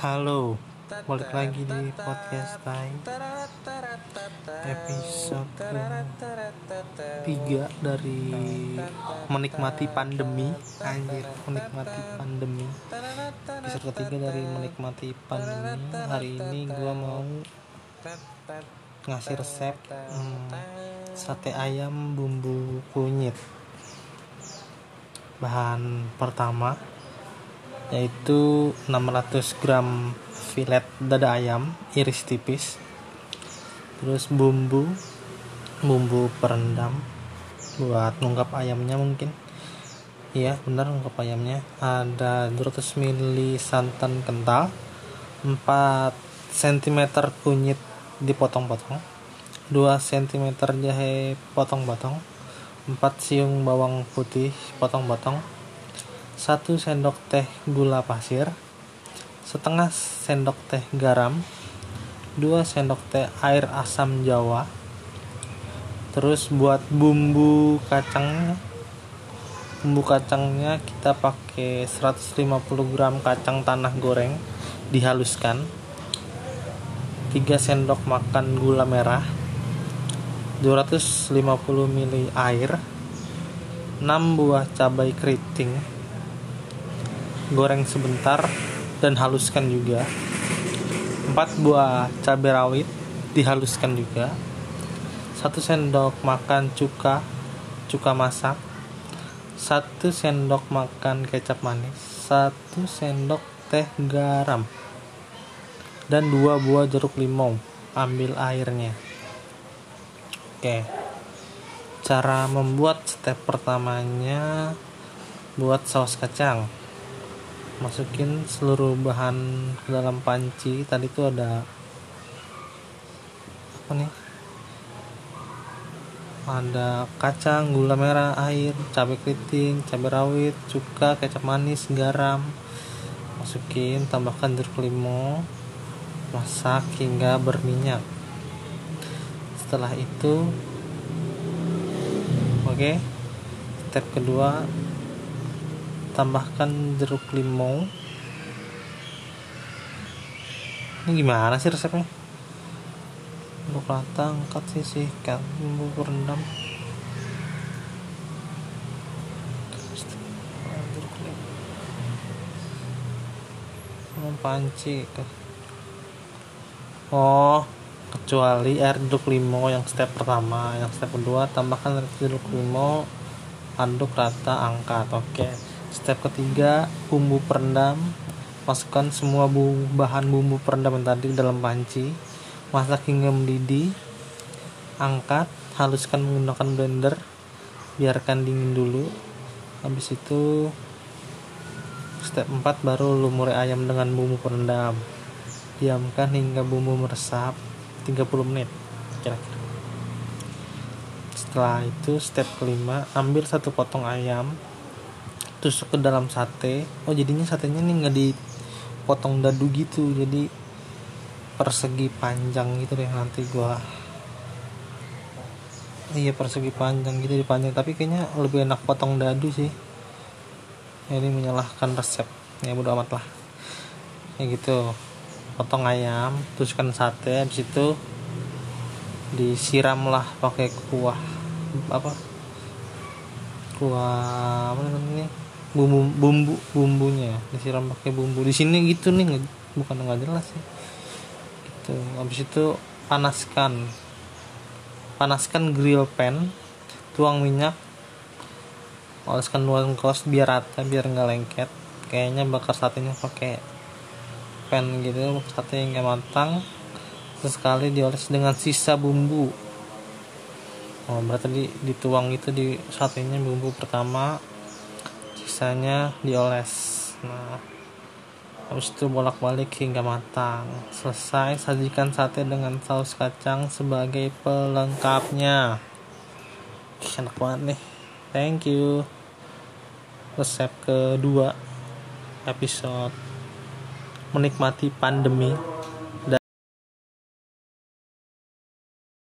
Halo, balik lagi di podcast time. episode ketiga dari menikmati pandemi. anjir menikmati pandemi. episode ketiga dari menikmati pandemi. hari ini gua mau ngasih resep hmm, sate ayam bumbu kunyit. Bahan pertama yaitu 600 gram filet dada ayam iris tipis. Terus bumbu bumbu perendam. Buat nungkap ayamnya mungkin. Iya benar nungkap ayamnya. Ada 200 ml santan kental 4 cm kunyit dipotong-potong 2 cm jahe potong-potong 4 siung bawang putih potong-potong 1 sendok teh gula pasir setengah sendok teh garam 2 sendok teh air asam jawa terus buat bumbu kacangnya bumbu kacangnya kita pakai 150 gram kacang tanah goreng dihaluskan. 3 sendok makan gula merah 250 ml air 6 buah cabai keriting goreng sebentar dan haluskan juga. 4 buah cabai rawit dihaluskan juga. 1 sendok makan cuka cuka masak. 1 sendok makan kecap manis. 1 sendok teh garam. Dan 2 buah jeruk limau. Ambil airnya. Oke. Cara membuat step pertamanya buat saus kacang masukin seluruh bahan ke dalam panci tadi tuh ada apa nih ada kacang, gula merah, air, cabai keriting, cabai rawit, cuka, kecap manis, garam. Masukin, tambahkan jeruk limau, masak hingga berminyak. Setelah itu, oke, okay, step kedua tambahkan jeruk limau. Ini gimana sih resepnya? Bumbu rata angkat sisihkan bumbu berendam. Panci oh kecuali air jeruk limau yang step pertama. Yang step kedua tambahkan jeruk limau aduk rata angkat. Oke. okay step ketiga bumbu perendam. Masukkan semua bumbu, bahan bumbu perendam yang tadi dalam panci. Masak hingga mendidih. Angkat haluskan menggunakan blender. Biarkan dingin dulu. Habis itu step 4 baru lumuri ayam dengan bumbu perendam. Diamkan hingga bumbu meresap 30 menit kira-kira. Setelah itu step kelima ambil satu potong ayam tusuk ke dalam sate. Oh jadinya satenya nih nggak dipotong dadu gitu. Jadi persegi panjang gitu deh nanti gua iya persegi panjang gitu dipanjang. Tapi kayaknya lebih enak potong dadu sih. Ini menyalahkan resep. Ya bodo amat lah. Ya gitu. Potong ayam tusukkan sate habis itu disiram lah pakai kuah apa? Kuah apa namanya bumbu bumbu bumbunya. Disiram pakai bumbu. Di sini gitu nih bukan nggak jelas sih. Gitu. Habis itu panaskan. Panaskan grill pan tuang minyak oleskan nuang kos biar rata biar nggak lengket. Kayaknya bakar satenya pakai pan gitu sate yang matang. Sesekali dioles dengan sisa bumbu. Oh berarti dituang itu di satenya bumbu pertama sisanya dioles. Nah habis itu bolak-balik hingga matang. Selesai sajikan sate dengan saus kacang sebagai pelengkapnya. Enak banget nih. Thank you. Resep kedua episode menikmati pandemi